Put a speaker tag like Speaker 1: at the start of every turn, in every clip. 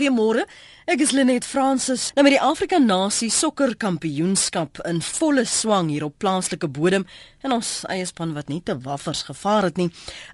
Speaker 1: Goeiemôre. Ek is Lenet Fransis. Nou met die Afrika Nasie Sokker Kampioenskap in volle swang hier op plaaslike bodem en ons eie span wat nie te waffers gevaar het nie,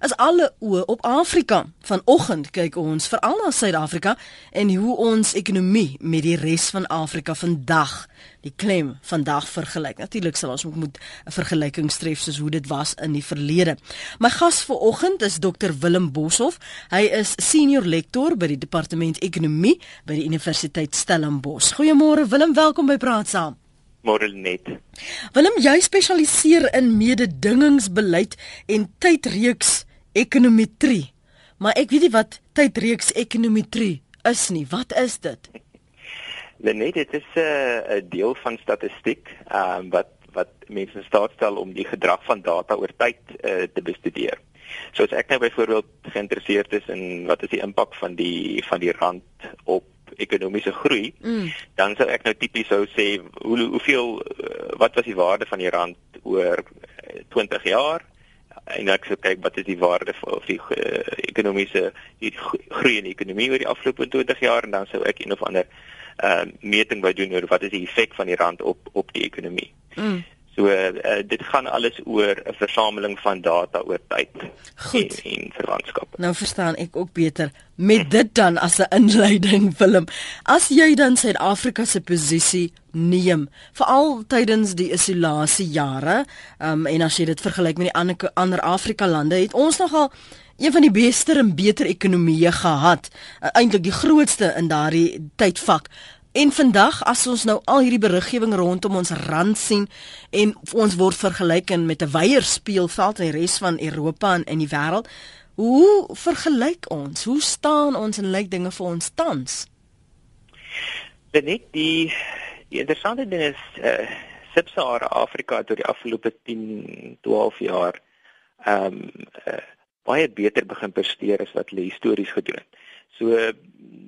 Speaker 1: is alle oë op Afrika. Vanoggend kyk ons veral na Suid-Afrika en hoe ons ekonomie met die res van Afrika vandag die klem vandag vergelyk. Natuurlik sal ons ook moet 'n vergelyking tref soos hoe dit was in die verlede. My gas vanoggend is Dr Willem Boshoff. Hy is senior lektor by die departement ekonomie by die Universiteit Stellenbosch. Goeiemôre Willem, welkom by Praat Saam.
Speaker 2: Môre net.
Speaker 1: Willem, jy spesialiseer in mededingingsbeleid en tydreeks ekonometrie. Maar ek weet nie wat tydreeks ekonometrie is nie. Wat is dit?
Speaker 2: Net dit is 'n uh, deel van statistiek, ehm um, wat wat mense staat stel om die gedrag van data oor tyd uh, te bestudeer. So as ek nou byvoorbeeld geïnteresseerd is in wat is die impak van die van die rand op ekonomiese groei, mm. dan sou ek nou tipies sou sê hoe hoeveel uh, wat was die waarde van die rand oor 20 jaar? en ek sou kyk wat is die waarde of die uh, ekonomiese die groei in die ekonomie oor die afgelope 20 jaar en dan sou ek een of ander uh meting by doen oor wat is die effek van die rand op op die ekonomie. Mm. So uh, dit gaan alles oor 'n versameling van data oor tyd
Speaker 1: Goed.
Speaker 2: en, en verwantskap.
Speaker 1: Nou verstaan ek ook beter met dit dan as 'n inleiding film. As jy dan Suid-Afrika se posisie neem, veral tydens die isolasie jare, um, en as jy dit vergelyk met die ander ander Afrika lande, het ons nogal een van die beste en beter ekonomieë gehad, uh, eintlik die grootste in daardie tydvak. En vandag as ons nou al hierdie beriggewing rondom ons rand sien en ons word vergelyk met 'n weier speelveld in die res van Europa en in die wêreld, hoe vergelyk ons? Hoe staan ons en lyk dinge vir ons tans?
Speaker 2: Net die die interessante ding is uh Sub-Sahara Afrika oor die afgelope 10, 12 jaar ehm um, uh, baie beter begin presteer as wat hulle histories gedoen het. So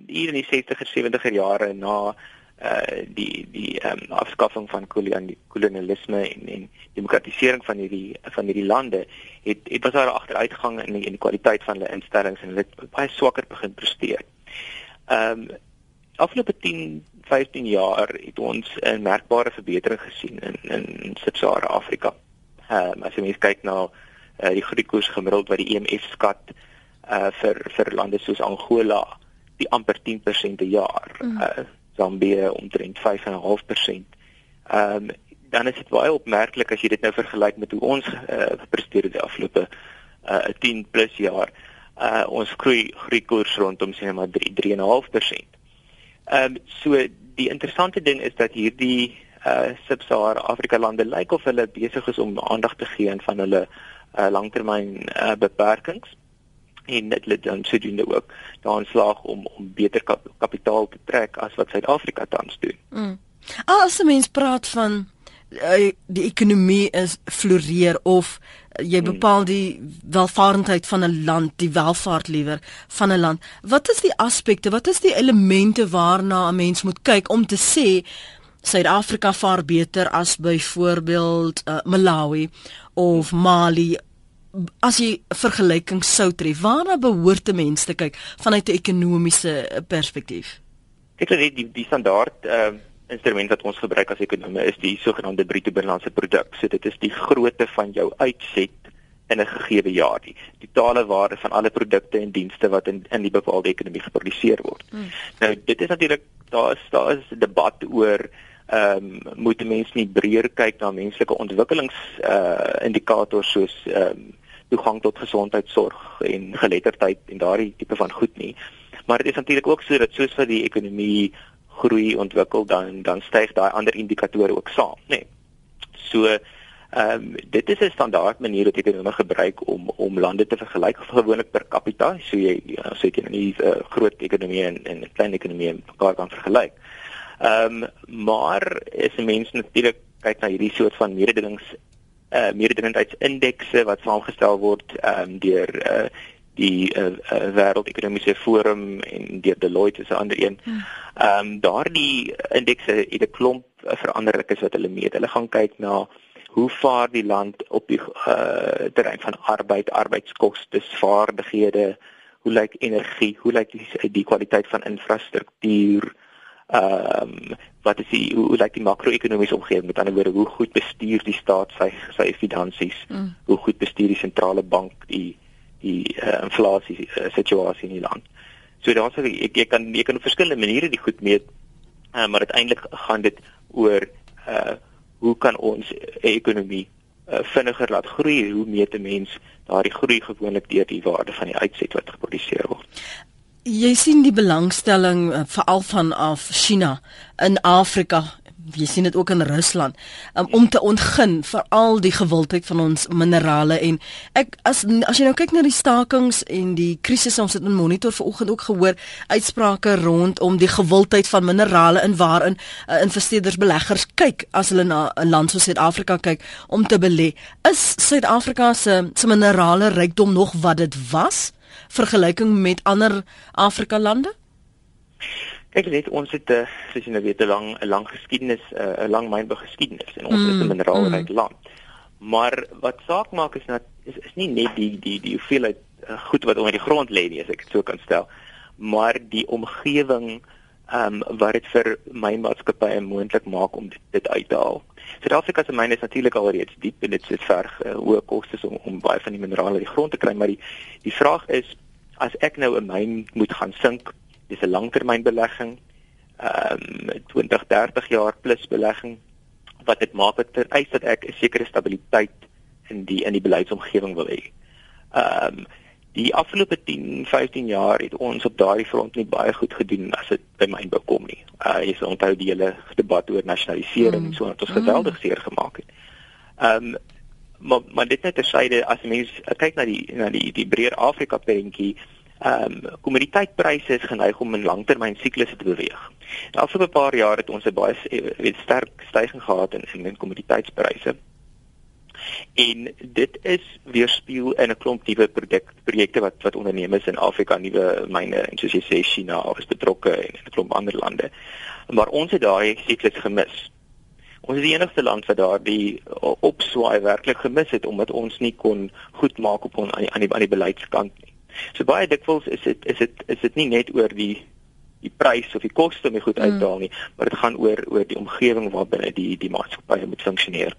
Speaker 2: hier in die 60er 70er jare na uh die die ehm um, afskaffing van kolonialisme en en demokratisering van hierdie van hierdie lande het het was daar 'n agteruitgang in die, in die kwaliteit van hulle instellings en hulle het baie swakker begin presteer. Ehm um, afgelope 10 15 jaar het ons 'n merkbare verbetering gesien in in Sub-Sahara Afrika. Ehm um, as jy mens kyk na uh, die groeikoers gemiddeld wat die IMF e skat uh vir vir lande soos Angola die amper 10% per jaar. Mm. Uh Zambië omtrent 5.5%. Ehm um, dan is dit baie opmerklik as jy dit nou vergelyk met hoe ons uh, gepresteer het die afgelope uh 10 plus jaar. Uh ons groei groeikoers rondom sê maar 3 3.5%. Ehm um, so die interessante ding is dat hierdie uh Sub-Sahara Afrika lande lyk of hulle besig is om aandag te gee aan van hulle uh, langtermyn uh, beperkings en dit lê dan sodoende ook daarin slaag om om beter kap kapitaal te trek as wat Suid-Afrika tans doen.
Speaker 1: Mm. As 'n mens praat van uh, die ekonomie is floreer of jy mm. bepaal die welvarendheid van 'n land, die welvaart liewer van 'n land. Wat is die aspekte, wat is die elemente waarna 'n mens moet kyk om te sê Suid-Afrika vaar beter as byvoorbeeld uh, Malawi of Mali as jy vergelyking sou tref waarna behoort 'n mens te kyk vanuit 'n ekonomiese perspektief?
Speaker 2: Ek dink die die standaard uh, instrument wat ons gebruik as ekonome is die sogenaamde bruto binnelandse produk. So dit is die grootte van jou uitset in 'n gegeewe jaar die totale waarde van alle produkte en dienste wat in in die bepaalde ekonomie geproduseer word. Hmm. nou dit is natuurlik daar is daar is 'n debat oor ehm um, moet mense nie breër kyk na menslike ontwikkelings uh indikators soos ehm um, toegang tot gesondheidsorg en geletterdheid en daardie tipe van goed nie. Maar dit is natuurlik ook so dat soos wat die ekonomie groei ontwikkel dan dan styg daai ander indikatore ook saam, nê. Nee. So ehm um, dit is 'n standaard manier wat ekonomie gebruik om om lande te vergelyk gewoonlik per capita. So jy sê jy nie 'n uh, groot ekonomie en 'n klein ekonomie mekaar kan vergelyk. Ehm um, maar is 'n mens natuurlik kyk na hierdie soort van mededingings eh uh, mededingendheidsindekse wat saamgestel word ehm um, deur eh uh, die uh, uh, wêreldekonomiese forum en deur Deloitte is 'n ander een. Hmm. Ehm um, daardie indekse het 'n klomp veranderlikes wat hulle meet. Hulle gaan kyk na hoe vaar die land op die uh, terrein van arbeid, arbeidskoste, vaardighede, hoe lyk energie, hoe lyk die die kwaliteit van infrastruktuur, ehm um, wat is die hoe, hoe lyk die makro-ekonomiese omgewing met ander woorde hoe goed bestuur die staat sy sy finansies? Mm. hoe goed bestuur die sentrale bank die die uh, inflasie uh, situasie in die land? So daar's ek jy kan jy kan op verskillende maniere die goed meet uh, maar uiteindelik gaan dit oor uh, hoe kan ons ekonomie uh, vinniger laat groei? Hoe meet 'n mens daardie groei gewoonlik deur die waarde van die uitset wat geproduseer word
Speaker 1: Jy sien die belangstelling uh, veral van af China in Afrika. Jy sien dit ook in Rusland um, om te ontgin vir al die gewildheid van ons minerale en ek as as jy nou kyk na die stakings en die krisis ons het in monitor vanoggend ook gehoor uitsprake rondom die gewildheid van minerale in waarin uh, investeerders beleggers kyk as hulle na 'n land soos Suid-Afrika kyk om te belê is Suid-Afrika se se minerale rykdom nog wat dit was vergelyking met ander Afrika lande?
Speaker 2: Kyk net ons het 'n uh, soos jy nou weet 'n lang 'n lang geskiedenis eh, 'n lang mynbegeskiedenis en ons mm, is 'n mineraalryk mm. land. Maar wat saak maak is dat is, is nie net die die die hoeveelheid uh, goed wat onder die grond lê nie as ek dit so kan stel, maar die omgewing ehm um, wat dit vir mynmaatskappye moontlik maak om dit, dit uit te haal. Suid-Afrika se myne is natuurlik al reeds diep en dit sit verg uh, hoë kostes om om baie van die minerale uit die grond te kry, maar die die vraag is as ek nou 'n myn moet gaan sink, dis 'n langtermynbelegging, ehm um, 20, 30 jaar plus belegging wat dit maak dat vereis dat ek 'n sekere stabiliteit in die in die beleidsomgewing wil hê. Ehm um, die afgelope 10, 15 jaar het ons op daardie front nie baie goed gedoen as dit by my bekom nie. Uh jy sal onthou die hele debat oor nasionalisering mm. so wat ons geweldig mm. seer gemaak het. Ehm um, maar maar dit net tersyde as mense kyk na die na die die breër Afrika prentjie ehm um, kommoditeitpryse is geneig om in langtermyn siklusse te beweeg. Die afgelope paar jaar het ons 'n baie weet sterk stygings gehad in in kommoditeitspryse. En dit is weerspieël in 'n klomp nuwe projekte wat wat ondernemers in Afrika nuwe myne en soos jy sê China is betrokke en 'n klomp ander lande. Maar ons het daai siklus gemis. Ons is die enigste land wat daardie opswaai werklik gemis het omdat ons nie kon goed maak op on, aan die aan die, die beleidskant nie. So baie dikwels is dit is dit is dit nie net oor die die prys of die koste om dit goed uit te haal nie, maar dit gaan oor oor die omgewing waarbinne die die maatskappy moet funksioneer.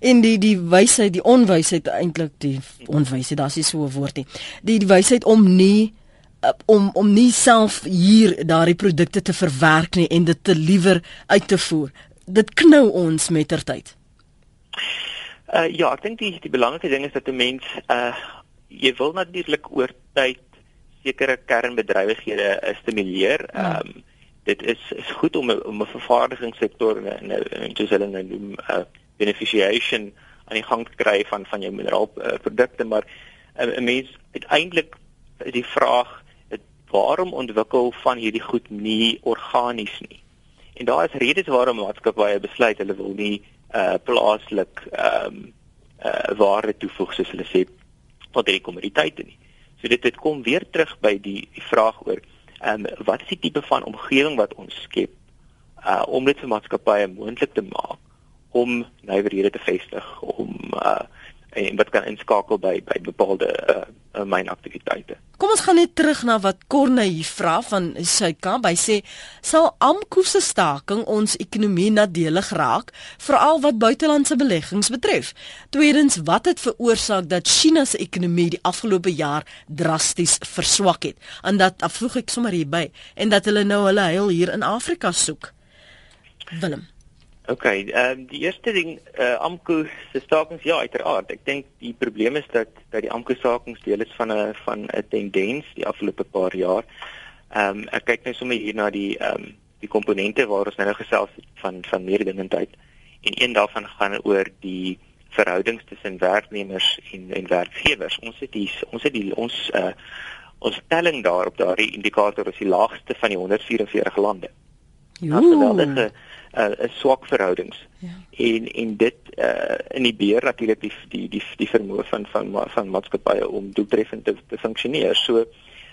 Speaker 1: En die die wysheid, die onwysheid eintlik die onwysheid, daar's nie so 'n woord nie. Die die wysheid om nie uh, om om nie self hier daardie produkte te verwerk nie en dit te liewer uit te voer. Dit knou ons mettertyd.
Speaker 2: Uh ja, ek dink die die belangrike ding is dat 'n mens uh jy wil natuurlik oor tyd sekere kernbedrywighede stimuleer. Ja. Ehm ja. um, dit is is goed om om 'n vervaardigingssektor en en soos hulle nou noem uh beneficiation aan die gang te kry van van jou mineraalprodukte uh, maar uh, 'n uh, mens uiteindelik is die vraag het, waarom ontwikkel van hierdie goed nie organies nie? En daar is redes waarom maatskappye besluit hulle wil nie uh, plaaslik ehm um, uh, waarde toevoeg soos hulle sê tot die kommoditeite nie. So dit dit kom weer terug by die die vraag oor ehm um, wat is die tipe van omgewing wat ons skep uh, om dit vir maatskappye moontlik te maak om nywerhede te vestig om uh en wat kan inskakel by by bepaalde uh, uh mynaktiwiteite.
Speaker 1: Kom ons gaan net terug na wat Corne hier vra van Suidkamp. Hy sê sal AMKU se staking ons ekonomie nadelig raak, veral wat buitelandse beleggings betref. Tweedens, wat het veroorsaak dat China se ekonomie die afgelope jaar drasties verswak het? En dat afvroeg ek sommer hierby en dat hulle nou hulle heil hier in Afrika soek. Willem
Speaker 2: OK, ehm um, die eerste ding eh uh, AMKU se stakings ja, uiteraard. Ek dink die probleem is dat dat die AMKU stakings deel is van 'n van 'n tendens die afgelope paar jaar. Ehm um, ek kyk nou sommer hier na die ehm um, die komponente waar ons nou gesels van van mededingendheid en een daarvan gaan oor die verhoudings tussen werknemers en en werkgewers. Ons het hier ons het die ons eh uh, ons telling daar op daardie indikator is die laagste van die 144 lande. Geweldige 'n uh, swak verhoudings. Ja. En en dit uh in die beheer natuurlik die die die die vermoë van van van maatskappye om doeltreffend te, te funksioneer. So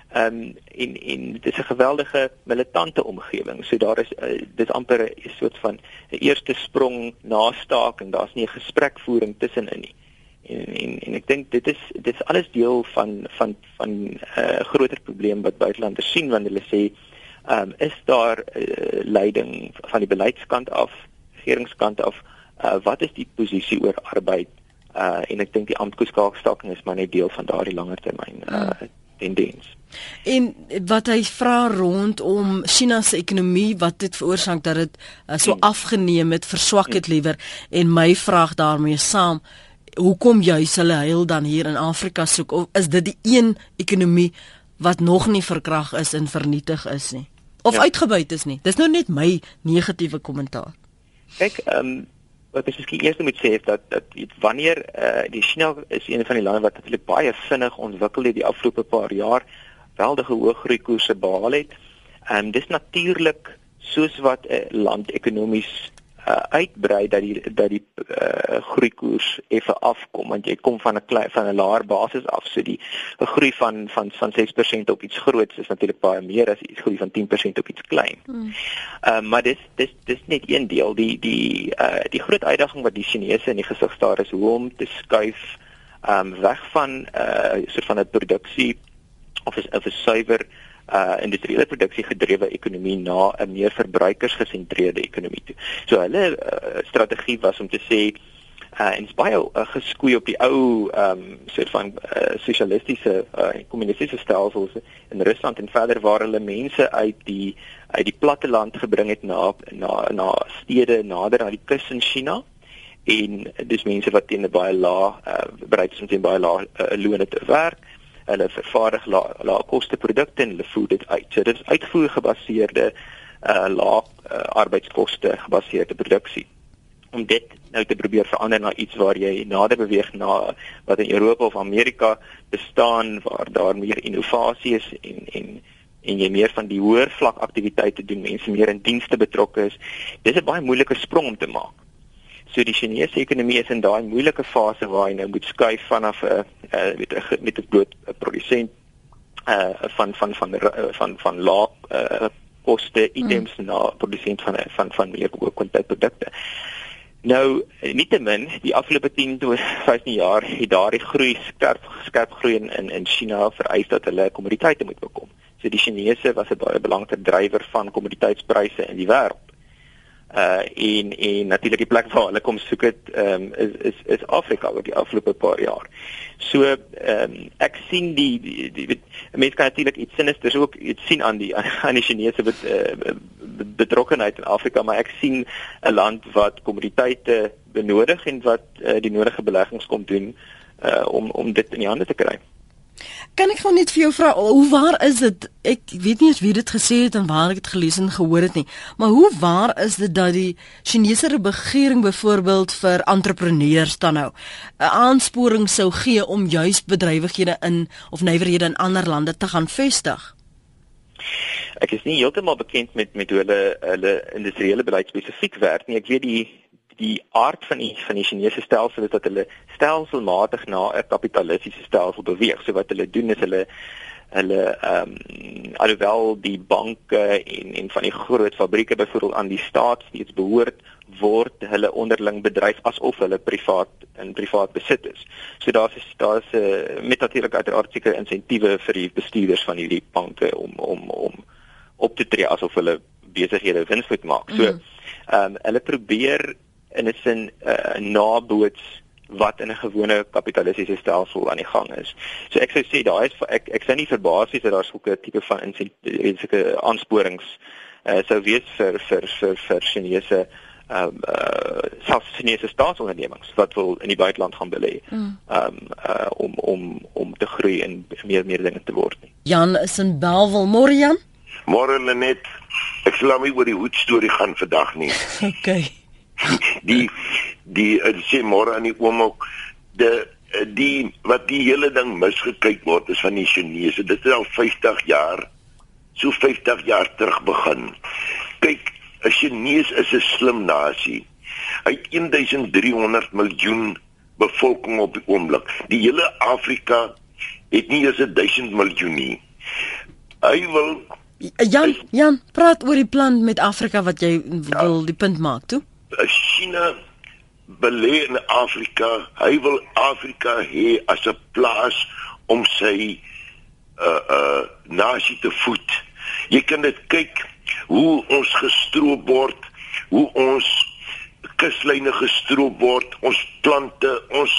Speaker 2: ehm um, en en dit is 'n geweldige militante omgewing. So daar is uh, dis amper 'n soort van 'n eerste sprong na staking. Daar's nie 'n gesprekvoering tussenin nie. En en, en ek dink dit is dit is alles deel van van van 'n uh, groter probleem wat buitelanders sien wanneer hulle sê ehm um, is daar uh, leiding van die beleidskant af, regeringskant af, uh, wat is die posisie oor arbeid? Uh en ek dink die amptekoerskaking is maar net deel van daardie langer termyn uh tendens.
Speaker 1: En wat hy vra rondom China se ekonomie wat dit veroorsaak dat dit uh, so mm. afgeneem het, verswak het mm. liewer en my vraag daarmee saam hoekom juis hulle heil dan hier in Afrika soek of is dit die een ekonomie wat nog nie verkrag is en vernietig is nie of ja. uitgebuit is nie dis nou net my negatiewe kommentaar
Speaker 2: kyk ehm um, wat ek miskien eers moet sê is dat dat weet, wanneer uh, die China is een van die lande wat natuurlik baie vinnig ontwikkel het die afgelope paar jaar weldige hoë groei koerse behaal het en um, dis natuurlik soos wat 'n uh, land ekonomies uh, uitbrei dat die dat die uh, groeikoers effe afkom want jy kom van 'n klein van 'n laer basis af so die groei van van van 6% op iets groots is natuurlik baie meer as iets groei van 10% op iets klein. Hmm. Uh, maar dis dis dis net een deel die die uh, die groot uitdaging wat die Chinese in die gesig staar is hoe om te skuif um, weg van 'n uh, soort van 'n produksie of 'n of 'n suiwer uh industriële produksie gedrewe ekonomie na 'n meer verbruikersgesentreerde ekonomie toe. So hulle uh, strategie was om te sê uh en is baie uh, geskoei op die ou um soort van uh, sosialistiese uh, kommunistiese stelsels in Rusland en verder waar hulle mense uit die uit die platteland gebring het na na na stede nader aan die kus in China en dis mense wat teen 'n baie lae uh, bereid is om teen baie lae uh, loone te werk hulle vervaardig lae la koste produkte en hulle voer dit uit. So dit is uitvoer gebaseerde uh lae uh, arbeidskoste gebaseerde produksie. Om dit nou te probeer verander na iets waar jy nader beweeg na wat in Europa of Amerika bestaan waar daar meer innovasie is en en en jy meer van die hoër vlak aktiwiteite doen, mense meer in dienste betrokke is. Dis 'n baie moeilike sprong om te maak. So die Chinese ekonomie is in daai moeilike fase waar hy nou moet skuif vanaf 'n uh, uh, weet met 'n bloot produsent uh van van van van van, van laag uh koste items hmm. na produsent van van van meer kwaliteit produkte. Nou nietemin die afgelope 10 tot 15 jaar het daardie groei skerp skerp groei in, in China vereis dat hulle kommoditeite moet bekom. So die Chinese was 'n baie belangrike drywer van kommoditeitspryse in die wêreld uh en en natuurlik die plek waar hulle kom soek het ehm um, is is is Afrika oor die afgelope paar jaar. So ehm um, ek sien die die, die, die mense kan natuurlik iets sinisters ook iets sien aan die aan die Chinese bet, uh, betrokkenheid in Afrika, maar ek sien 'n land wat kommoditeite benodig en wat uh, die nodige beleggings kom doen uh om om dit in die hande te kry.
Speaker 1: Kan ek gou net vir jou vra hoe waar is dit? Ek weet nie eens wie dit gesê het en waar ek dit gelees en gehoor het nie. Maar hoe waar is dit dat die Chinese regering byvoorbeeld vir entrepreneurs dan nou 'n aansporing sou gee om juis bedrywighede in of nywerhede in ander lande te gaan vestig?
Speaker 2: Ek is nie heeltemal bekend met met hoe hulle hulle industriële beleid spesifiek werk nie. Ek weet die die aard van die van die Chinese stelsel is dat hulle stelselmatig na 'n kapitalistiese stelsel beweeg. So wat hulle doen is hulle hulle ehm um, alhoewel die banke en en van die groot fabrieke byvoorbeeld aan die staat steeds behoort word hulle onderling bedryf asof hulle privaat in privaat besit is. So daar's daar's 'n uh, met natuurlik uiteraard seker insentiewe vir die bestuurders van hierdie banke om om om op te tree asof hulle besighede wins moet maak. So mm. ehm um, hulle probeer in 'n sin uh, naboots wat in 'n gewone kapitalistiese stelsel aan die gang is. So ek sou sê daai is ek ek sou nie verbaas wees dat daar so 'n tipe van sulke aansporings uh, sou wees vir vir vir vir Chinese ehm um, uh, selfs Chinese staatsondernemings wat wil in die buiteland gaan belê. Mm. Ehm um, uh, om om om te groei en meer meer dinge te word nie.
Speaker 1: Jan is in Belwel, môre Jan?
Speaker 3: Môre Lenet. Ek sal my oor die hoed storie gaan vandag nie.
Speaker 1: okay
Speaker 3: die die uh, sê môre aan die oom ook die uh, die wat die hele ding misgekyk word is van die Chinese. Dit is al 50 jaar so 50 jaar terug begin. Kyk 'n Chinees is 'n slim nasie. Hy het 1300 miljoen bevolking op die oomblik. Die hele Afrika het nie eens 1000 miljoen nie. Hy wil
Speaker 1: Jan Jan praat oor die plan met Afrika wat jy ja. wil die punt maak toe
Speaker 3: China belê in Afrika. Hy wil Afrika hê as 'n plaas om sy uh uh nasie te voed. Jy kan dit kyk hoe ons gestroop word, hoe ons kuslyne gestroop word, ons plante, ons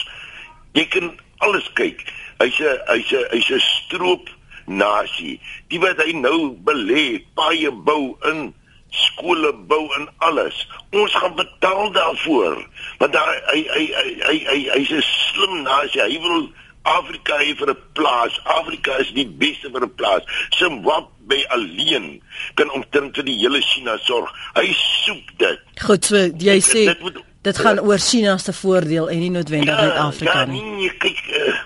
Speaker 3: jy kan alles kyk. Hy's 'n hy's 'n hy's 'n stroop nasie. Die wat hy nou belê, baie bou in skole bou en alles. Ons gaan betaal daarvoor. Want daar hy hy hy hy hy hy's 'n slim nasie. Hy wil Afrika hê vir 'n plaas. Afrika is die beste vir 'n plaas. Zimbabwe alleen kan omtrent vir die hele China sorg. Hy soek dit.
Speaker 1: Goed, so jy sê dit, dit, dit gaan oor China se voordeel en nie noodwendig net ja, Afrika ja,
Speaker 3: nie. Nee, kyk uh,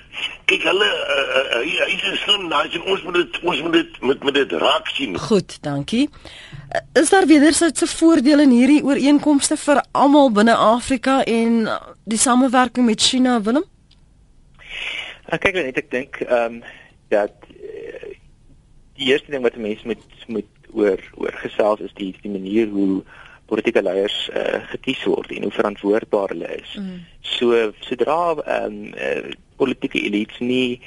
Speaker 3: kyk hulle uh, uh, hy is 'n slim nasie. Ons moet dit ons moet dit met met dit raak sien.
Speaker 1: Goed, dankie. Is daar wederwysige voordele in hierdie ooreenkomste vir almal binne Afrika en die samewerking met China, Willem?
Speaker 2: Ek kyk net ek dink ehm um, dat uh, die eerste ding wat mense moet moet oor oor gesels is die die manier hoe politieke leiers uh, gekies word en hoe verantwoordbaar hulle is. Mm. So sodra ehm um, uh, politieke elites nie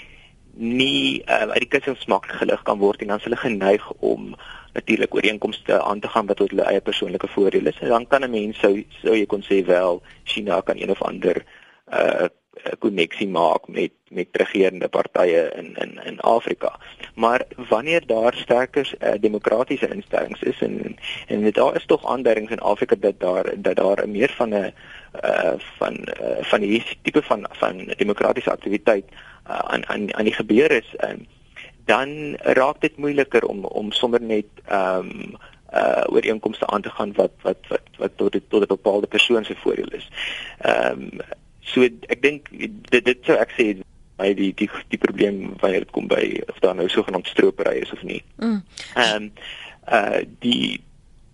Speaker 2: nie uh, uit die kussingsmak gelig kan word en dan is hulle geneig om natuurlik ooreenkomste aan te gaan wat tot hulle eie persoonlike voordeel is. En dan kan 'n mens sou sou jy kon sê wel China kan een of ander uh koneksie maak met met regerende partye in in in Afrika. Maar wanneer daar sterker uh, demokratiese instellings is en en daar is tog aanduidings in Afrika dat daar dat daar meer van 'n uh van uh, van hierdie tipe van van demokratiese aktiwiteit uh, aan aan aan die gebeur is. Um, dan raak dit moeiliker om om sommer net ehm um, uh ooreenkomste aan te gaan wat wat wat wat tot tot 'n bepaalde persoon se voordeel is. Ehm um, so ek dink dit dit sou ek sê by die die die probleem wanneer dit kom by of daar nou sogenaamd stropery is of nie. Mm. Ehm mm. um, uh die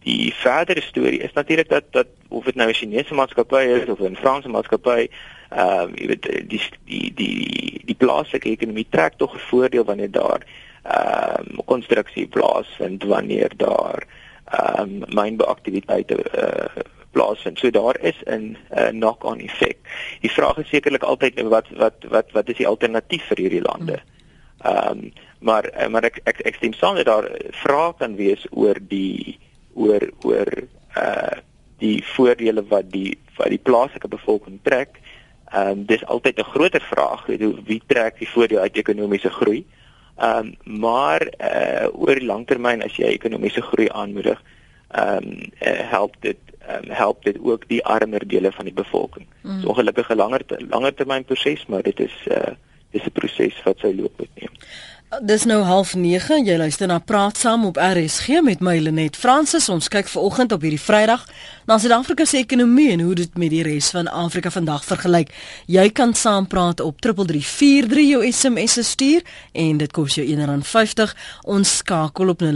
Speaker 2: die verdere storie is natuurlik dat dat of dit nou 'n Chinese maatskappy is of 'n Franse maatskappy ehm um, jy weet die die die die plaaslike ekonomie trek tog 'n voordeel wanneer daar ehm um, konstruksie plaasvind wanneer daar ehm um, mynbeaktiwiteite uh, plaasvind. So daar is 'n uh, knock-on effek. Die vraag is sekerlik altyd wat wat wat wat is die alternatief vir hierdie lande? Ehm um, maar uh, maar ek ek ek stem saam dat daar vrae kan wees oor die oor oor uh die voordele wat die wat die plaaslike bevolking trek Ehm um, dis altyd 'n groter vraag, weet hoe wie trek die voordeel uit ekonomiese groei? Ehm um, maar uh oor die langtermyn as jy ekonomiese groei aanmoedig, ehm um, help dit um, help dit ook die armer dele van die bevolking. Mm. So ongelukkig 'n langer langer termyn proses, maar dit is uh dis 'n proses wat sy loop moet neem.
Speaker 1: Dis nou 09:30. Jy luister na Praat Saam op RSG met my Lenet Fransis. Ons kyk ver oggend op hierdie Vrydag na Suid-Afrika se ekonomie en hoe dit met die res van Afrika vandag vergelyk. Jy kan saampraat op 3343 jou SMS stuur en dit kos jou R1.50. Ons skakel op 0891104553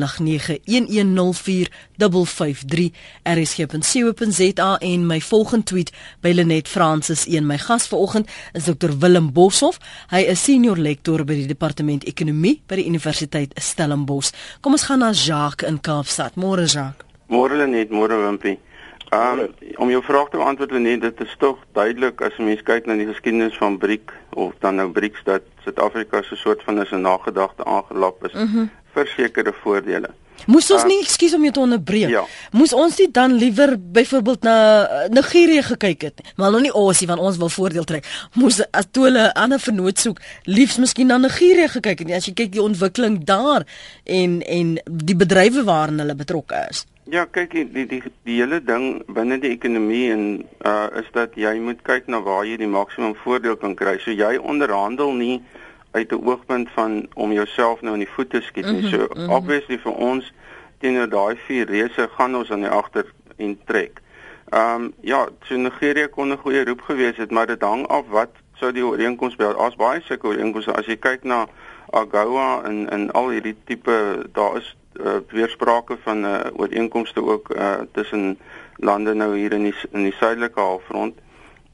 Speaker 1: rsg.co.za en my volgende tweet by Lenet Fransis. Een my gas ver oggend is Dr Willem Boshoff. Hy is senior lektor by die departement ekonomie by die Universiteit Stellenbosch. Kom ons gaan na Jacques in Kaapstad. Môre Jacques.
Speaker 4: Môre net, môre Wimpie. Um, om jou vraag te beantwoord net dit is tog duidelik as 'n mens kyk na die geskiedenis van BRIC of dan nou BRICS dat Suid-Afrika so 'n soort van 'n nagedagte aangelap is mm -hmm. vir sekere voordele.
Speaker 1: Moes ons nie, ekskuus om jou te onderbreek. Ja. Moes ons nie dan liewer byvoorbeeld na eh, Nigerië gekyk het, maar nog nie Osie want ons wil voordeel trek. Moes as toe hulle 'n ander vernoot soek, liefs miskien na Nigerië gekyk het. As jy kyk die ontwikkeling daar en en die bedrywe waarin hulle betrokke is.
Speaker 4: Ja, kyk die die die, die hele ding binne die ekonomie en uh is dat jy moet kyk na waar jy die maksimum voordeel kan kry. So jy onderhandel nie uit 'n oogpunt van om jouself nou in die voete skiet nie. -hmm, so mm -hmm. obviously vir ons teenoor daai vier reëse gaan ons aan die agter en trek. Ehm um, ja, so Nigerië kon 'n goeie roep gewees het, maar dit hang af wat sou die ooreenkoms bel. As baie sulke ooreenkomste as jy kyk na AGOA en en al hierdie tipe daar is uh, weersprake van 'n uh, ooreenkomste ook uh, tussen lande nou hier in die in die suidelike halfrond.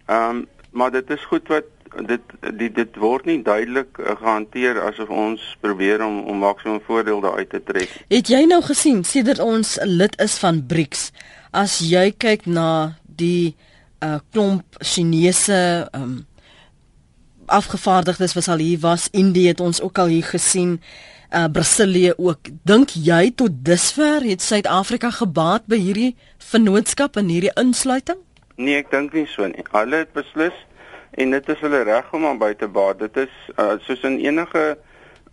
Speaker 4: Ehm um, maar dit is goed wat dit dit dit word nie duidelik uh, gehanteer asof ons probeer om om maksimum voordeel daaruit te trek.
Speaker 1: Het jy nou gesien sedert ons lid is van BRICS as jy kyk na die 'n klomp Chinese um afgevaardigdes was al hier was. Indië het ons ook al hier gesien. Uh Brasilië ook. Dink jy tot dusver het Suid-Afrika gebaat by hierdie vennootskap en hierdie insluiting?
Speaker 4: Nee, ek dink nie so nie. Hulle het beslis en dit is hulle reg om aan by te baat. Dit is uh, soos in enige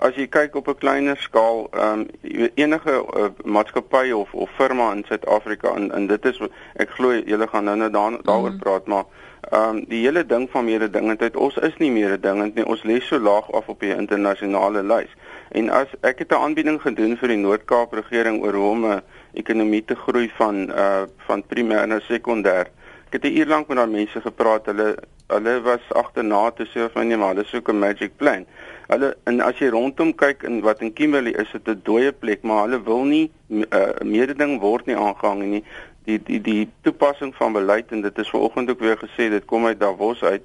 Speaker 4: as jy kyk op 'n kleiner skaal, ehm um, enige uh, maatskappy of of firma in Suid-Afrika en en dit is ek glo julle gaan nou nou daar, daaroor mm. praat, maar ehm um, die hele ding van mededingendheid, ons is nie mededingend nie. Ons lê so laag af op die internasionale lys. En as ek het 'n aanbieding gedoen vir die Noord-Kaap regering oor hoe om 'n ekonomie te groei van uh van primêr na sekondêr. Ek het 'n uur lank met daai mense gepraat. Hulle hulle was agterna te sê of nee, maar hulle soek 'n magic plan. Hulle en as jy rondom kyk in wat in Kimberley is dit 'n dooie plek, maar hulle wil nie uh, mededing word nie aangehang nie. Die die die toepassing van beleid en dit is vanoggend ook weer gesê dit kom uit Davos uit.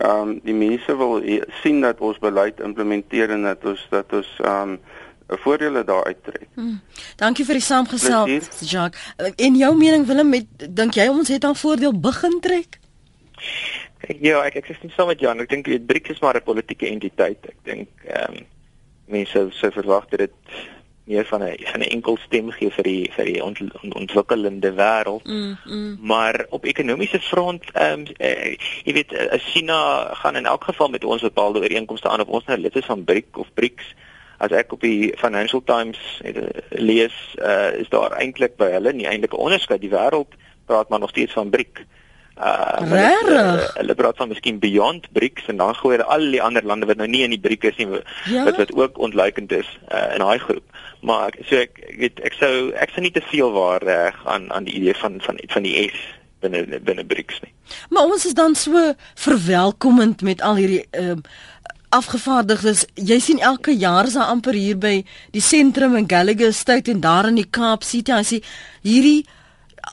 Speaker 4: Ehm um, die mense wil sien dat ons beleid implementeer en dat ons dat ons ehm um, 'n voordele daar uittrek. Hmm.
Speaker 1: Dankie vir die saamgestel, Jacques. In jou mening Willem, met dink jy ons het al voordeel begin trek?
Speaker 2: Ja, ek ek is nie saam met Jan. Ek dink dit BRICS is maar 'n politieke entiteit. Ek dink ehm um, mense sou verwag dat dit meer van 'n van 'n enkel stem gee vir die vir die ont, ont, ontwikkelende wêreld. Mm, mm. Maar op ekonomiese front ehm um, uh, jy weet uh, China gaan in elk geval met ons bepaalde ooreenkomste aan of ons nou lid is van BRIC of BRICS. As ek op die Financial Times het, uh, lees, uh, is daar eintlik by hulle nie eintlik 'n onderskeid. Die wêreld praat maar nog steeds van BRIC.
Speaker 1: Uh, hulle,
Speaker 2: uh, hulle praat van miskien beyond BRICS en dan gooi hulle al die ander lande wat nou nie in die BRICS is nie ja? wat wat ook ontluikend is uh, in daai groep. Maar so ek weet ek sou ek sou nie te veel waar reg aan aan die idee van van van die S binne binne BRICS nie.
Speaker 1: Maar ons is dan so verwelkomend met al hierdie ehm uh, afgevaardigdes. Jy sien elke jaar is daar amper hier by die sentrum in Gallagher State en daar in die Kaap sien jy hierdie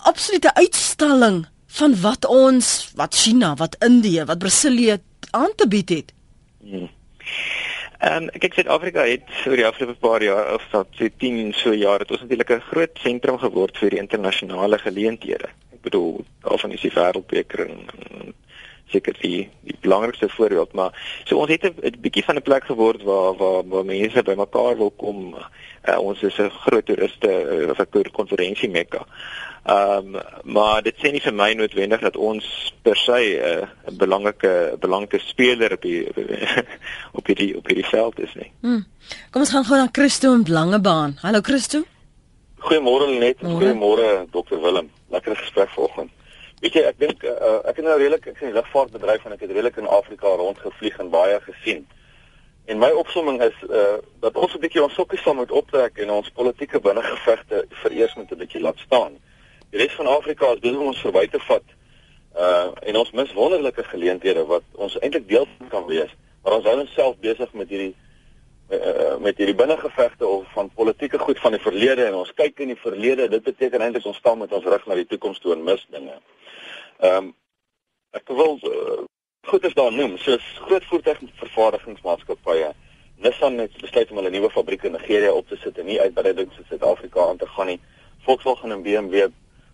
Speaker 1: absolute uitstalling van wat ons, wat China, wat Indië, wat Brasilië aan te bied het.
Speaker 2: Hmm. Ehm um, kyk Suid-Afrika het oor die afgelope paar jaar of tot so 10 so jaar het ons natuurlik 'n groot sentrum geword vir die internasionale geleenthede. Ek bedoel, daarvan is die wêreldbeker en seker die die belangrikste voorbeeld, maar so ons het 'n bietjie van 'n plek geword waar waar waar mense bymekaar wil kom. Uh, ons is 'n groot toeriste uh, of 'n konferensie mekka. Ehm um, maar dit sê nie vir my noodwendig dat ons per se eh, 'n uh, belangrike belangrike speler op die op hierdie op hierdie veld is nie. Hmm.
Speaker 1: Kom ons gaan gou na Christo in Langebaan. Hallo Christo.
Speaker 5: Goeiemôre net. Goeiemôre Dr Willem. Lekker gesprek vanoggend. Weet jy, ek dink uh, ek het nou redelik ek sien lugvaartbedryf en ek het redelik in Afrika rondgevlieg en baie gesien. En my opsomming is uh dat ons 'n bietjie ons sokkies sal moet optrek en ons politieke binnengevegte vereers moet 'n bietjie laat staan die res van Afrika is besig om ons verby te vat. Uh en ons mis wonderlike geleenthede wat ons eintlik deel kan wees. Maar ons hou ons self besig met hierdie uh, met hierdie binnengevegte of van politieke goed van die verlede en ons kyk in die verlede. Dit beteken eintlik ons staan met ons rug na die toekoms toe en mis dinge. Ehm um, ek wil uh, goed as daar noem, soos groot voertuigvervaardigingsmaatskappye Nissan het besluit om hulle nuwe fabriek in Nigeria op te sit en nie uitbreidings in Suid-Afrika aan te gaan nie. Volkswagen en BMW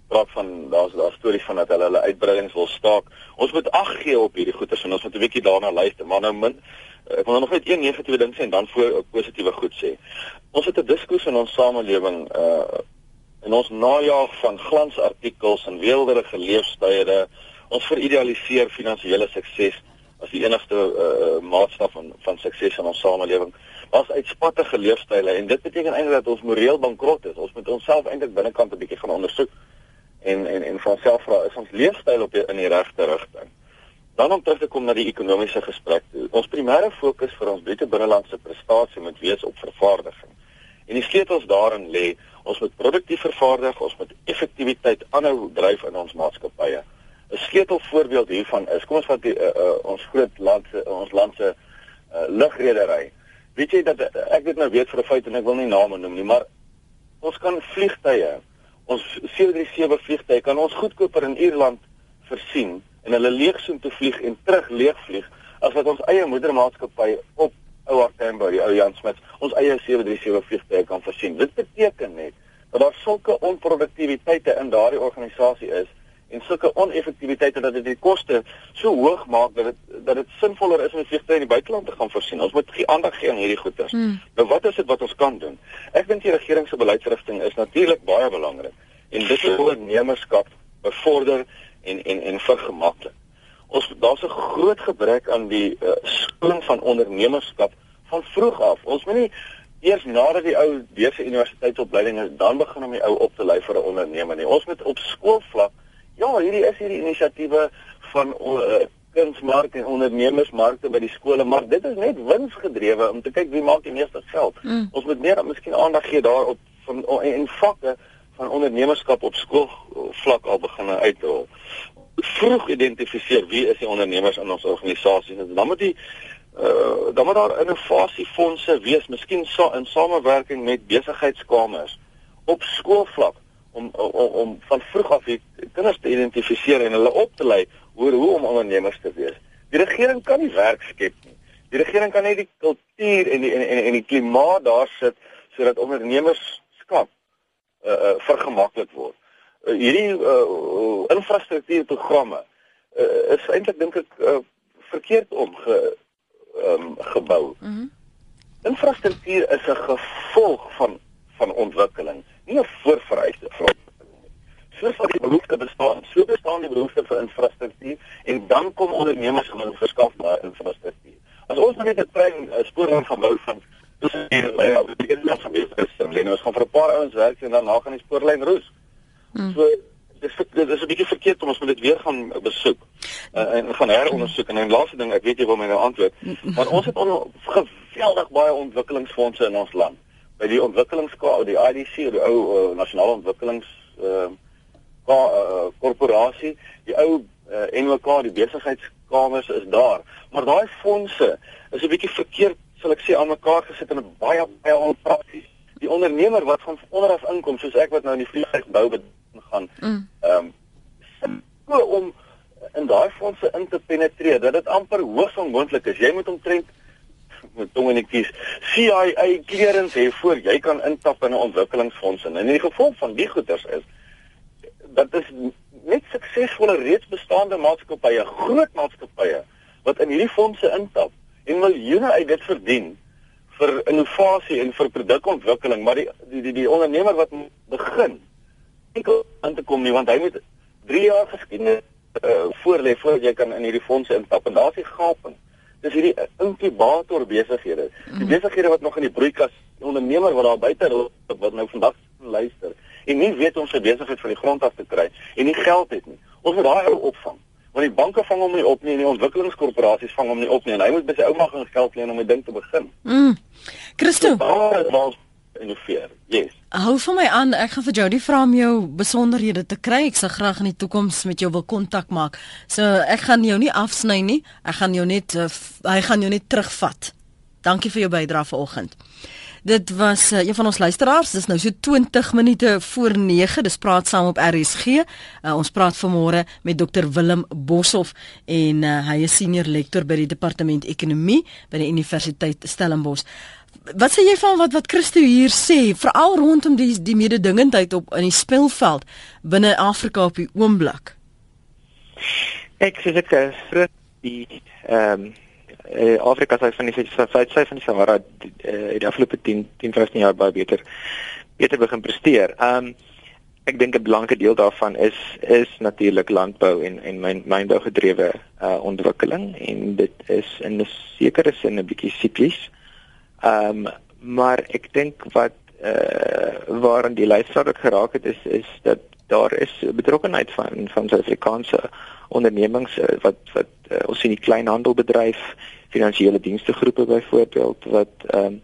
Speaker 5: praat van daar's daar stories van dat hulle hulle uitbreidings wil staak. Ons moet ag gee op hierdie goeters en ons moet 'n bietjie daarna luister, maar nou min ek wil nog net een negatiewe ding sê en dan voor positiewe goed sê. Ons het 'n diskurs in ons samelewing uh in ons najaag van glansartikels en weelderige leefstyle. Ons veridealiseer finansiële sukses as die enigste uh maatstaf van van sukses in ons samelewing. Ons uitspattige leefstyle en dit beteken eintlik dat ons moreel bankrot is. Ons moet onsself eintlik binnekant 'n bietjie gaan ondersoek en en en van self vra is ons leefstyl op die, in die regte rigting. Dan om terug te kom na die ekonomiese gesprek. Ons primêre fokus vir ons bruto binnelandse prestasie moet wees op vervaardiging. En die sleutels daarin lê, ons moet produktief vervaardig, ons moet effektiwiteit aanhou dryf in ons maatskappye. 'n Sleutelvoorbeeld hiervan is, kom ons vat die uh, uh, ons groot land se ons land se uh, lugredery. Weet jy dat ek dit nou weet vir 'n feit en ek wil nie name noem nie, maar ons kan vliegtye ons 737 vliegtye kan ons goedkoper in Ierland versien en hulle leegsoen te vlieg en terug leegvlieg as wat ons eie moedermaatskappy op Ouer Tambo, die ou Jan Smith, ons eie 737 vliegtye kan versien. Dit beteken net dat daar sulke onproduktiwiteite in daardie organisasie is en sulke oneffektiwiteite dat dit die koste so hoog maak dat dit dat dit sinvoller is om die vliegtye in die buiteland te gaan voorsien. Ons moet gee aandag gee aan hierdie goeders. Hmm. Nou wat is dit wat ons kan doen? Ek dink die regering se beleidsrigting is natuurlik baie belangrik en dit is ondernemerskap bevorder en en en vergemaklik. Ons daar's 'n groot gebrek aan die uh, skoling van ondernemerskap van vroeg af. Ons moet nie eers nadat die ou beurse universiteitsopleiding is, dan begin om die ou op te lei vir 'n onderneming nie. Ons moet op skoolvlak ja, hierdie is hierdie inisiatiewe van uh, kunsmark en ondernemersmarkte by die skole, maar dit is net winsgedrewe om te kyk wie maak die meeste geld. Mm. Ons moet meer miskien aandag gee daarop van en, en vakke van ondernemerskap op skoolvlak al begin uitrol. Vroeg identifiseer wie is die ondernemers in ons organisasies en dan moet die uh, dan moet daar innovasiefondse wees, miskien sa in samewerking met besigheidskamers op skoolvlak om om, om van vroeg af die kinders te identifiseer en hulle op te lei oor hoe om ondernemers te wees. Die regering kan nie werk skep nie. Die regering kan net die kultuur en die en, en, en die klimaat daar sit sodat ondernemerskap uh, uh vergemaklik word. Uh, hierdie uh, infrastruktuurprogramme uh, is eintlik dink ek uh, verkeerd om ge um, gebou. Mm -hmm. Infrastruktuur is 'n gevolg van van ontwikkeling, nie 'n voorvereiste vir soos wat die behoefte bestaan, so bestaan die behoefte vir infrastruktuur en dan kom ondernemers om hulle verskaf na infrastruktuur. As ons net 'n trein spoorlyn gaan bou van tussen die lyn, die is nog gebeur is, ons gaan vir 'n paar ouens werk en dan na gaan die spoorlyn roes. Mm. So dis dit is 'n bietjie verkeerd om ons moet dit weer gaan besoek uh, en gaan herondersoek en 'n laaste ding ek weet jy wil my nou antwoord want ons het on, geweldig baie ontwikkelingsfondse in ons land by die ontwikkelingskaart die IDC die ou uh, nasionale ontwikkelings uh, uh, korporasie die ou uh, NWK die besigheidskamers is daar maar daai fondse is 'n bietjie verkeerd sal ek sê aan mekaar gesit in 'n baie baie onprakties die ondernemer wat van onderaf inkom soos ek wat nou in die vliegtuig bou gaan mm. ehm mm. um, om in daai fondse in te penetreer dat dit amper hoogs onmoontlik is jy moet omtrent met tong en kies CIA clearance hê voor jy kan intap in 'n ontwikkelingsfonds en in die gevolg van die goeders is dat is net suksesvolle reeds bestaande maatskappye groot maatskappye wat in hierdie fondse intap en miljoene uit dit verdien vir innovasie en vir produkontwikkeling maar die die die, die ondernemer wat begin enkel aan te kom nie want hy moet 3 jaar geskiedenis uh, voorlê voordat jy kan in hierdie fondse instap en daar's die gaping. Dis hierdie inkubator besighede. Die mm. besighede wat nog in die broeikas, die ondernemer wat daar buite wat nou vandag luister en nie weet om sy besigheid van die grond af te kry en nie geld het nie. Ons moet daai ou opvang. Want die banke vang hom nie op nie en die ontwikkelingskorporasies vang hom nie op nie en hy moet by sy ouma gaan geld leen om 'n ding te begin.
Speaker 1: Mm. Christo. So,
Speaker 5: daar is innoveer. Yes.
Speaker 1: Hou vir my aan, ek gaan vir jou die vra om jou besonderhede te kry. Ek sal graag in die toekoms met jou wil kontak maak. So ek gaan jou nie afsny nie. Ek gaan jou net uh, hy gaan jou net terugvat. Dankie vir jou bydrae vanoggend. Dit was uh, een van ons luisteraars. Dis nou so 20 minute voor 9. Dis praat saam op RSG. Uh, eh, ons praat vanmôre met Dr Willem Boshoff en uh, hy is senior lektor by die departement ekonomie by die Universiteit Stellenbosch wat sê jy van wat wat Christo hier sê veral rondom die die mededingendheid op in die speelveld binne Afrika op die oomblik?
Speaker 2: Ek sê dit is groot die ehm um, Afrika se van die feit sy van die Sahara die, uh, die afgelope 10 10 15 jaar baie beter beter begin presteer. Ehm um, ek dink 'n belangrike deel daarvan is is natuurlik landbou en en myn mynbou gedrewe uh, ontwikkeling en dit is in 'n sekere sin 'n bietjie siklies. Ehm um, maar ek dink wat eh uh, waarin die ook geraak het is is dat daar is betrokkeheid van van Suid-Afrikaanse ondernemings uh, wat wat uh, ons sien die kleinhandelbedryf, finansiële dienste groepe byvoorbeeld wat ehm um,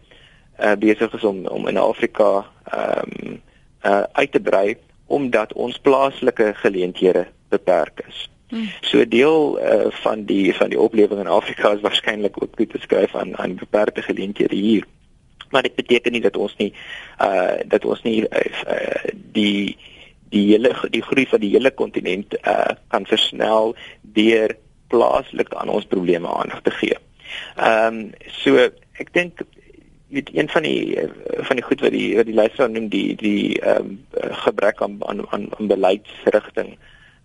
Speaker 2: uh, besig is om om in Afrika ehm um, uh, uit te brei omdat ons plaaslike geleenthede beperk is. Hmm. So deel uh, van die van die oplewing in Afrika is waarskynlik ook toe te skryf aan aan beperkte geleenthede hier. Maar dit beteken nie dat ons nie uh dat ons nie uh, die die hele die groei van die hele kontinent uh kan versnel deur plaaslik aan ons probleme aandag te gee. Ehm um, so ek dink weet een van die van die goed wat die wat die luisteraar noem die die ehm um, gebrek aan aan aan beleidsrigting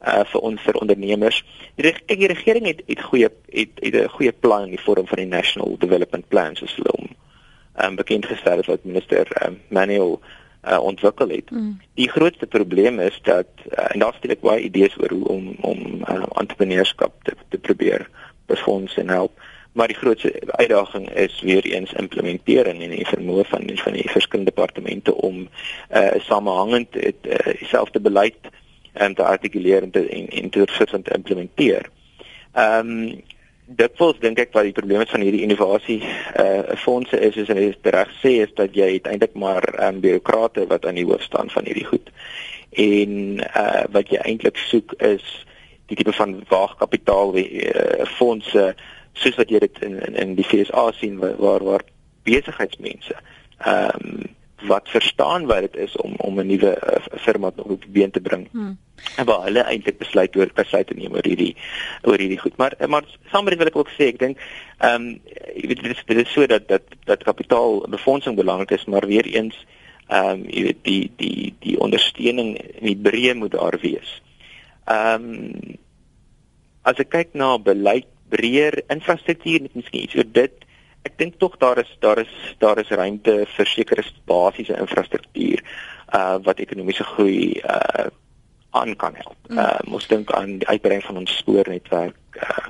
Speaker 2: uh vir ons vir ondernemers. Die, reg, die regering het het goeie het het 'n goeie plan in die vorm van die National Development Plan soos hulle hom um, bekend gestel het wat minister um, Manuel uh, ontwikkel het. Mm. Die grootste probleem is dat uh, en daar steek baie idees oor hoe om om uh, entrepreneurskap te, te probeer befonds en help. Maar die grootste uitdaging is weer eens implementering en die vermoë van van die verskillende departemente om uh, samehangend dieselfde uh, beleid um, te artikuleer en te en, en te, te implementeer. Ehm um, dit vols dink ek wat die probleem is van hierdie innovasie uh fondse is is en dit reg sê is dat jy eintlik maar um, bureaukrate wat aan die hoof staan van hierdie goed. En uh wat jy eintlik soek is die tipe van waagkapitaal uh, fondse soos wat jy dit in in, in die FSA sien waar, waar besigheidsmense ehm um, wat verstaan wat dit is om om 'n nuwe uh, firma op die been te bring. Hmm. En waar hulle eintlik besluit oor besluit te neem oor hierdie oor hierdie goed. Maar maar saam met dit wil ek ook sê, ek dink ehm um, jy weet dit is dit is so dat dat dat kapitaal befondsing belangrik is, maar weer eens ehm um, jy weet die die die ondersteuning in die breë moet daar wees. Ehm um, as ek kyk na beleid breër infrastruktuur net miskien iets oor dit ek dink tog daar is daar is daar is ruimte vir sekere basiese infrastruktuur uh wat ekonomiese groei uh aan kan help. Mm. Uh ons dink aan die uitbreiding van ons spoornetwerk, uh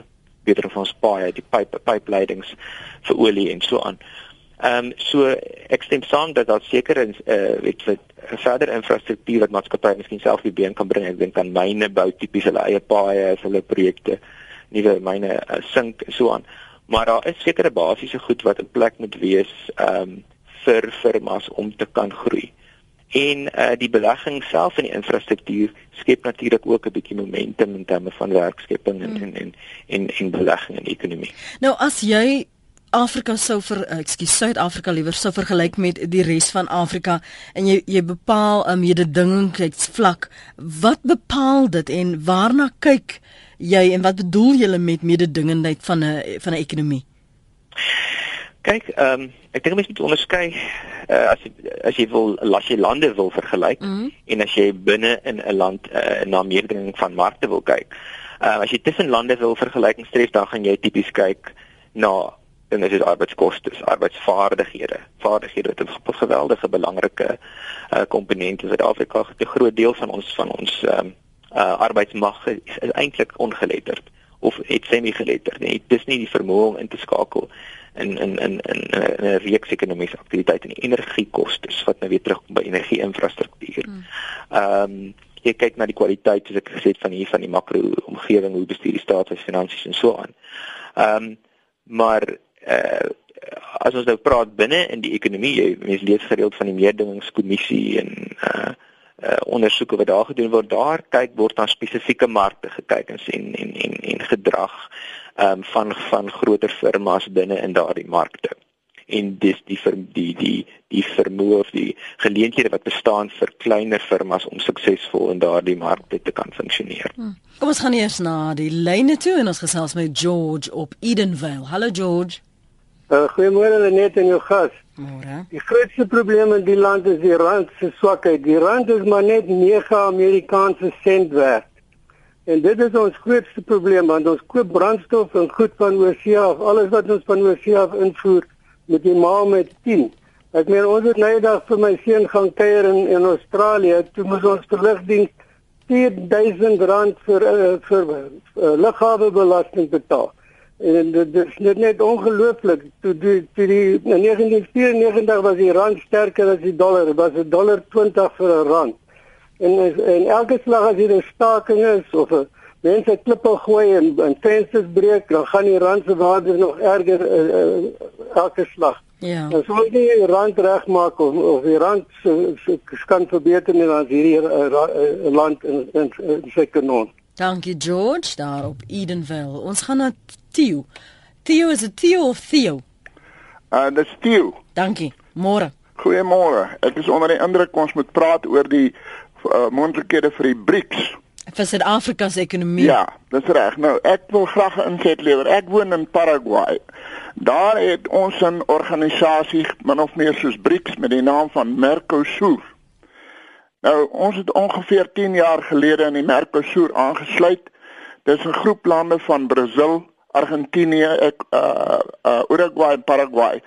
Speaker 2: beter van ons paaie, die pipe pipeleidings vir olie en so aan. Ehm um, so ek stem saam dat daar seker is uh weet jy verder infrastruktuur wat maatskappye miskien self die been kan bring. Ek dink aan myne bou tipies hulle eie paaie, hulle projekte, nuwe myne uh, sink so aan maar daar is sekere basiese goed wat in plek moet wees ehm um, vir firmas om te kan groei. En uh die belegging self in die infrastruktuur skep natuurlik ook 'n bietjie momentum in terme van werkskepping en, mm. en en en en belegging in die ekonomie.
Speaker 1: Nou as jy Afrika sou vir eh, ekskuus Suid-Afrika liewer sou vergelyk met die res van Afrika en jy jy bepaal 'n mededingingsvlak wat bepaal dit en waarna kyk jy en wat bedoel jy met mededingendheid van 'n van 'n ekonomie?
Speaker 2: Kyk, ehm um, ek dink mens moet onderskei uh, as jy as jy wil las jy lande wil vergelyk mm -hmm. en as jy binne in 'n land uh, na mededinging van markte wil kyk. Uh, as jy tussen lande wil vergelyking streef, dan gaan jy tipies kyk na en dit is arbeidskoste, arbeidsvaardighede. Vaardighede het 'n geweldige belangrike uh, komponent in Suid-Afrika. 'n Groot deel van ons van ons ehm um, uh, arbeidsmag is, is eintlik ongeletterd of het semi-geletterd. Nee, dit is nie die vermoë om in te skakel in in in in 'n reeks ekonomiese aktiwiteite en energiekoste wat nou weer terugkom by energie-infrastruktuur. Hmm. Ehm um, jy kyk na die kwaliteit soos ek gesê het van hier van die makro-omgewing, hoe bestuur die staat se finansies en so aan. Ehm um, maar uh as ons nou praat binne in die ekonomie, jy mens lees gereeld van die meerdingingskommissie en uh uh ondersoeke wat daar gedoen word, daar kyk word na spesifieke markte gekyk en en en en, en gedrag ehm um, van van groter firmas binne in daardie markte. En dis die vir die die die vermoë of die geleenthede wat bestaan vir kleiner firmas om suksesvol in daardie markte te kan funksioneer. Hmm.
Speaker 1: Kom ons gaan eers na die lyne toe en ons gesels met George op Edenvale. Hallo George.
Speaker 6: Uh, Goeiemôre net aan jou gas.
Speaker 1: Môre.
Speaker 6: Die grootste probleem in die land is die rand se swakheid. Die rand is maar net 9 Amerikaanse sent werd. En dit is ons grootste probleem want ons koop brandstof en goed van oorsee af. Alles wat ons van oorsee af invoer, moet jy maal met 10. Ek meen ons het nou eendag vir my seun gaan kuier in in Australië. Toe moes ons terugdien 4000 rand vir uh, vir uh, lughawebelasting betaal. En dit is net net ongelooflik. Toe die toe die in 1994 was die rand sterker as die dollar. Dit was 'n dollar 20 vir 'n rand. En en elke slag as hier 'n staking is of 'n mense klippe gooi en en vensters breek, dan gaan die rand se waarde nog erger uh, uh, elke slag.
Speaker 1: Ja.
Speaker 6: Ons moet die rand regmaak of of die rand se kan verbeter nie dan hierdie uh, uh, land in in, in sy kanon.
Speaker 1: Dankie George daar op Edenville. Ons gaan na Theo. Theo is dit Theo of Theo?
Speaker 7: Uh dis Theo.
Speaker 1: Dankie. Môre.
Speaker 7: Goeiemôre. Ek is onder die indruk ons moet praat oor die uh, moontlikhede vir die BRICS
Speaker 1: vir Suid-Afrika se ekonomie.
Speaker 7: Ja, dis reg. Nou, ek wil graag 'n inset lewer. Ek woon in Paraguay. Daar het ons 'n organisasie min of meer soos BRICS met die naam van Mercosur. Nou ons het ongeveer 10 jaar gelede in die Mercosur aangesluit. Dis 'n groep lande van Brasil, Argentinië, ek uh uh Uruguay en Paraguay.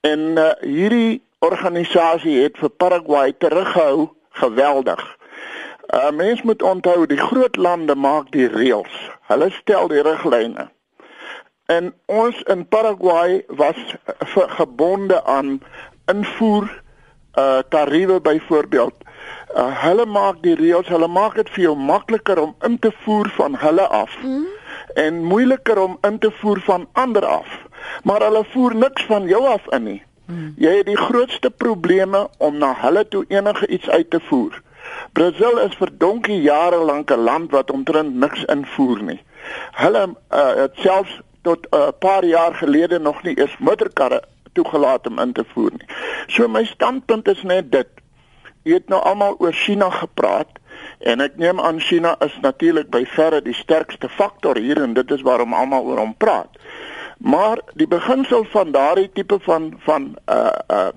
Speaker 7: En uh, hierdie organisasie het vir Paraguay teruggehou geweldig. Uh mens moet onthou die groot lande maak die reëls. Hulle stel die riglyne. En ons in Paraguay was gebonde aan invoer uh tariewe byvoorbeeld. Uh hulle maak die reëls, hulle maak dit vir jou makliker om in te voer van hulle af. Mm. En moeiliker om in te voer van ander af. Maar hulle voer niks van jou af in nie. Mm. Jy het die grootste probleme om na hulle toe enige iets uit te voer. Brasil is vir donkie jare lank 'n land wat omtrent niks invoer nie. Hulle uh, het selfs tot 'n uh, paar jaar gelede nog nie eens motorkarre toegelaat om in te voer nie. So my standpunt is net dit. Jy het nou almal oor China gepraat en ek neem aan China is natuurlik by verre die sterkste faktor hier en dit is waarom almal oor hom praat. Maar die beginsel van daardie tipe van van uh uh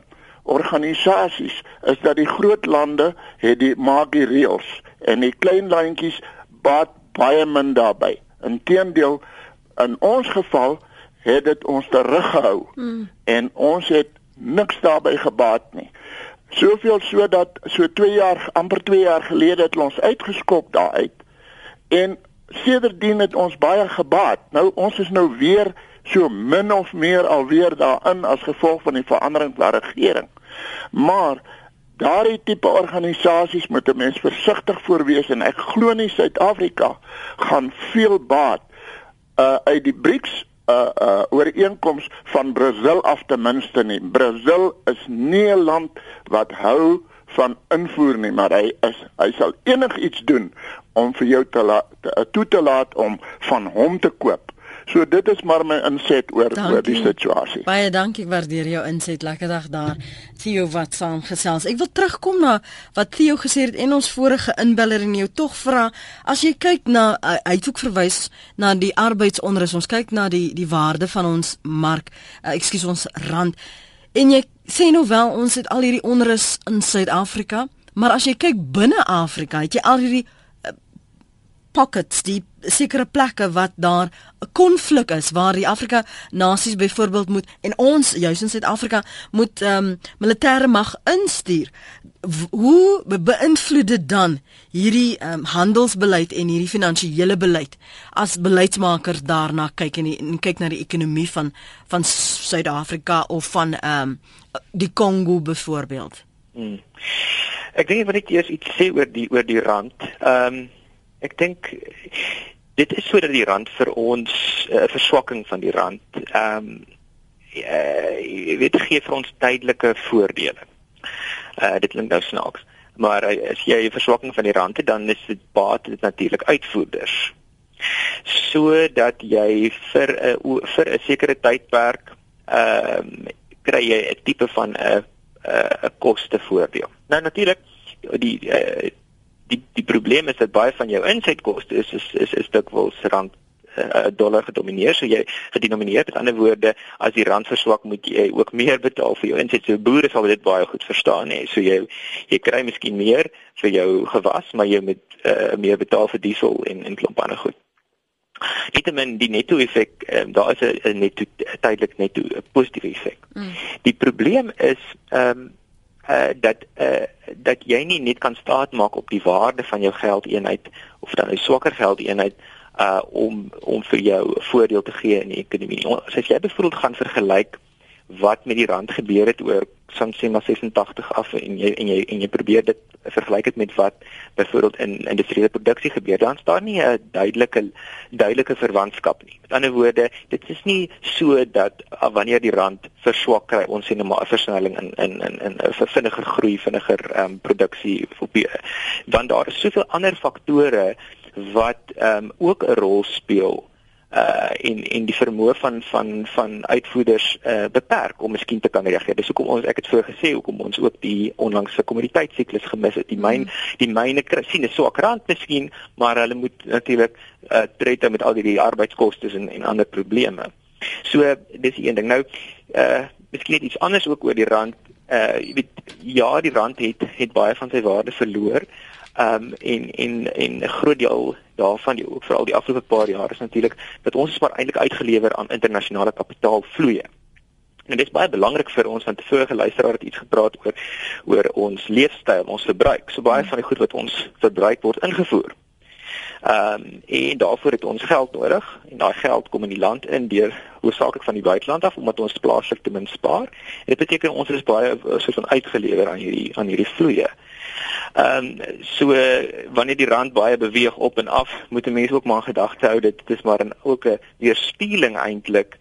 Speaker 7: organisasies is dat die groot lande het die maak die reëls en die klein landjies baat baie min daarbey. Inteendeel in ons geval het dit ons teruggehou mm. en ons het niks daarbey gebaat nie. Soveel sodat so 2 jaar amper 2 jaar gelede het ons uitgeskop daaruit en sedertdien het ons baie gebaat. Nou ons is nou weer so min of meer alweer daarin as gevolg van die verandering van regering. Maar daardie tipe organisasies moet 'n mens versigtig voor wees en ek glo nie Suid-Afrika gaan veel baat uh uit die BRICS uh uh ooreenkoms van Brasil af ten minste nie. Brasil is nie 'n land wat hou van invoer nie, maar hy is hy sal enigiets doen om vir jou te laat toe te laat om van hom te koop. So dit is maar my inset oor dankie. oor die situasie.
Speaker 1: Baie dankie, ek waardeer jou inset. Lekker dag daar. Theo wat saam gesels. Ek wil terugkom na wat Theo gesê het en ons vorige inbeller en jou tog vra as jy kyk na uh, hy het ook verwys na die arbeidsonrus. Ons kyk na die die waarde van ons mark, uh, ekskuus ons rand. En jy sê nou wel ons het al hierdie onrus in Suid-Afrika, maar as jy kyk binne Afrika, het jy al hierdie pockets die sekere plekke wat daar 'n konflik is waar die Afrika nasies byvoorbeeld moet en ons juis in Suid-Afrika moet ehm um, militêre mag instuur. Hoe beïnvloed dit dan hierdie ehm um, handelsbeleid en hierdie finansiële beleid as beleidsmakers daarna kyk en, die, en kyk na die ekonomie van van Suid-Afrika of van ehm um, die Kongo byvoorbeeld? Hmm.
Speaker 2: Ek dink ek eers iets sê oor die oor die rand. Ehm um, Ek dink dit is sodat die rand vir ons 'n uh, verswakking van die rand. Ehm um, uh, jy weet gee vir ons tydelike voordele. Uh dit klink nou snaaks, maar uh, as jy 'n verswakking van die rand het, dan is dit baat dit natuurlik uitvoerders. Sodat jy vir 'n vir 'n sekere tydperk ehm um, kry jy 'n tipe van 'n 'n kostevoordeel. Nou natuurlik die uh, die die probleem is dat baie van jou insetkoste is is is, is dikwels rand 'n uh, eh, dollar gedomineer so jy gedenomineer met ander woorde as die rand verswak moet jy ook meer betaal vir jou inset so boere sal dit baie goed verstaan hè so jy jy kry miskien meer vir jou gewas maar jy moet uh, meer betaal vir diesel en en klomp ander goed Nietemin die netto effek um, daar is 'n netto tydelik netto positiewe effek. Mm. Die probleem is ehm um, uh dat uh dat jy nie net kan staat maak op die waarde van jou geldeenheid of dan 'n swakker geldeenheid uh om om vir jou voordeel te gee in die ekonomie. As jy byvoorbeeld gaan vergelyk wat met die rand gebeur het oor soms sê maar 86 af en jy en jy en jy probeer dit vergelyk dit met wat byvoorbeeld in industriële produksie gebeur dan staan nie 'n duidelike duidelike verwantskap nie. Met ander woorde, dit is nie so dat uh, wanneer die rand verswak kry ons sien 'n versnelling in in in in 'n vinniger groei, vinniger um, produksie op die want daar is soveel ander faktore wat um, ook 'n rol speel uh en en die vermoë van van van uitvoerders uh beperk om miskien te kan reageer. Dis hoekom ons ek het vroeër gesê hoekom ons ook die onlangse kommoditeitssiklus gemis het. Die myn mm. die myne sien is so akrant miskien, maar hulle moet natuurlik uh tred met al die arbeidskoste en en ander probleme. So dis een ding. Nou uh miskien net iets anders ook oor die rand uh jy weet ja, die rand het het baie van sy waarde verloor. Ehm um, en en en 'n groot deel daarvan die ook veral die afgelope paar jaar is natuurlik dat ons is maar eintlik uitgelewer aan internasionale kapitaalvloeye. En dit is baie belangrik vir ons want te vorige luisteraar het iets gepraat oor oor ons leefstyl, ons verbruik. So baie van die goed wat ons verbruik word ingevoer. Ehm um, en daarvoor het ons geld nodig en daai geld kom in die land in deur hoofsaaklik van die buiteland af omdat ons plaaslik te min spaar. En dit beteken ons is baie eh, soos van uitgelewer aan hierdie aan hierdie vloeye. Ehm um, so wanneer die rand baie beweeg op en af, moet mense ook maar gedagte hou dit is maar 'n ook 'n weerspieëling eintlik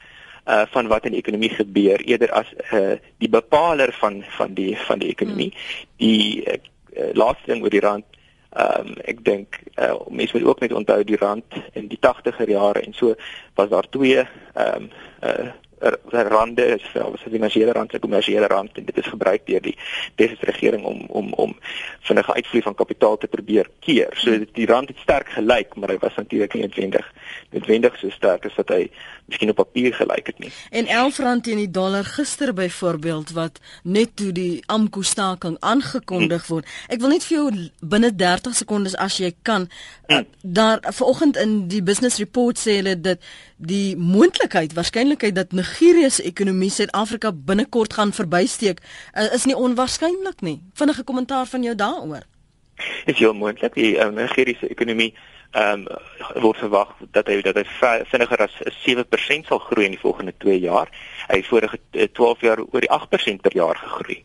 Speaker 2: uh van wat in die ekonomie gebeur eerder as uh die bepaler van van die van die ekonomie. Die uh, laaste ding oor die rand Ehm um, ek dink uh, mense moet ook net onthou die rand in die 80er jare en so was daar twee ehm um, uh, rande is wel was die finansiële rand die kommersiële rand en dit is gebruik deur die dese regering om om om vinnige uitvloei van kapitaal te probeer keer. So die rand het sterk gelyk, maar hy was natuurlik nie noodwendig noodwendig so sterk as wat hy miskien op papier gelyk het nie.
Speaker 1: En 11 rand teen die dollar gister byvoorbeeld wat net toe die AMKU staking aangekondig hm. word. Ek wil net vir jou binne 30 sekondes as jy kan hm. daar vanoggend in die business report sê hulle dat die moontlikheid waarskynlikheid dat Nigerië se ekonomie Suid-Afrika binnekort gaan verbysteek uh, is nie onwaarskynlik nie. Vinnige kommentaar van jou daaroor.
Speaker 2: Is heel moontlik die uh, Nigeriese ekonomie ehm um, word verwag dat hy dat hy vinniger as 7% sal groei in die volgende 2 jaar. Hy het vorige 12 eh, jaar oor die 8% per jaar gegroei.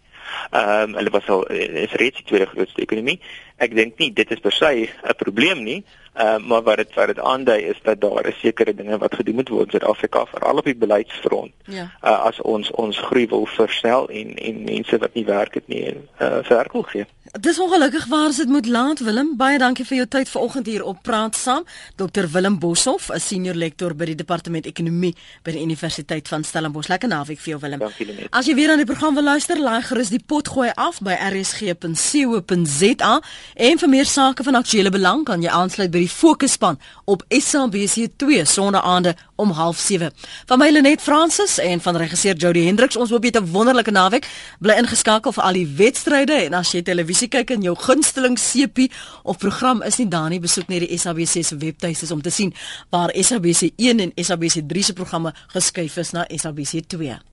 Speaker 2: Ehm um, hulle was al is reeds die tweede grootste ekonomie. Ek dink nie dit is per se 'n probleem nie, uh, maar wat dit wat dit aandui is dat daar is sekere dinge wat gedoen moet word in Suid-Afrika veral op die beleidsfront. Ja. Uh, as ons ons groei wil versnel en en mense wat nie werk het nie en uh, werk wil gee.
Speaker 1: Dis ongelukkig waar dit moet laat Willem. Baie dankie vir jou tyd vanoggend hier op Praat Saam. Dr Willem Boshoff, 'n senior lektor by die Departement Ekonomie by die Universiteit van Stellenbosch. Lekker naweek vir jou Willem.
Speaker 2: Dankie,
Speaker 1: As jy weer aan die program wil luister, laai gerus die pot gooi af by rsg.co.za en vir meer sake van aktuële belang kan jy aansluit by die Fokusspan op SABC2 sonnaande om 07:30. Van my Lenet Fransis en van regisseur Jody Hendriks, ons hoop jy het 'n wonderlike naweek. Bly ingeskakel vir al die wedstryde en as jy televisie kyk en jou gunsteling sepie of program is nie daar nie, besoek net die SABC se webtuiste om te sien waar SABC 1 en SABC 3 se programme geskuif is na SABC 2.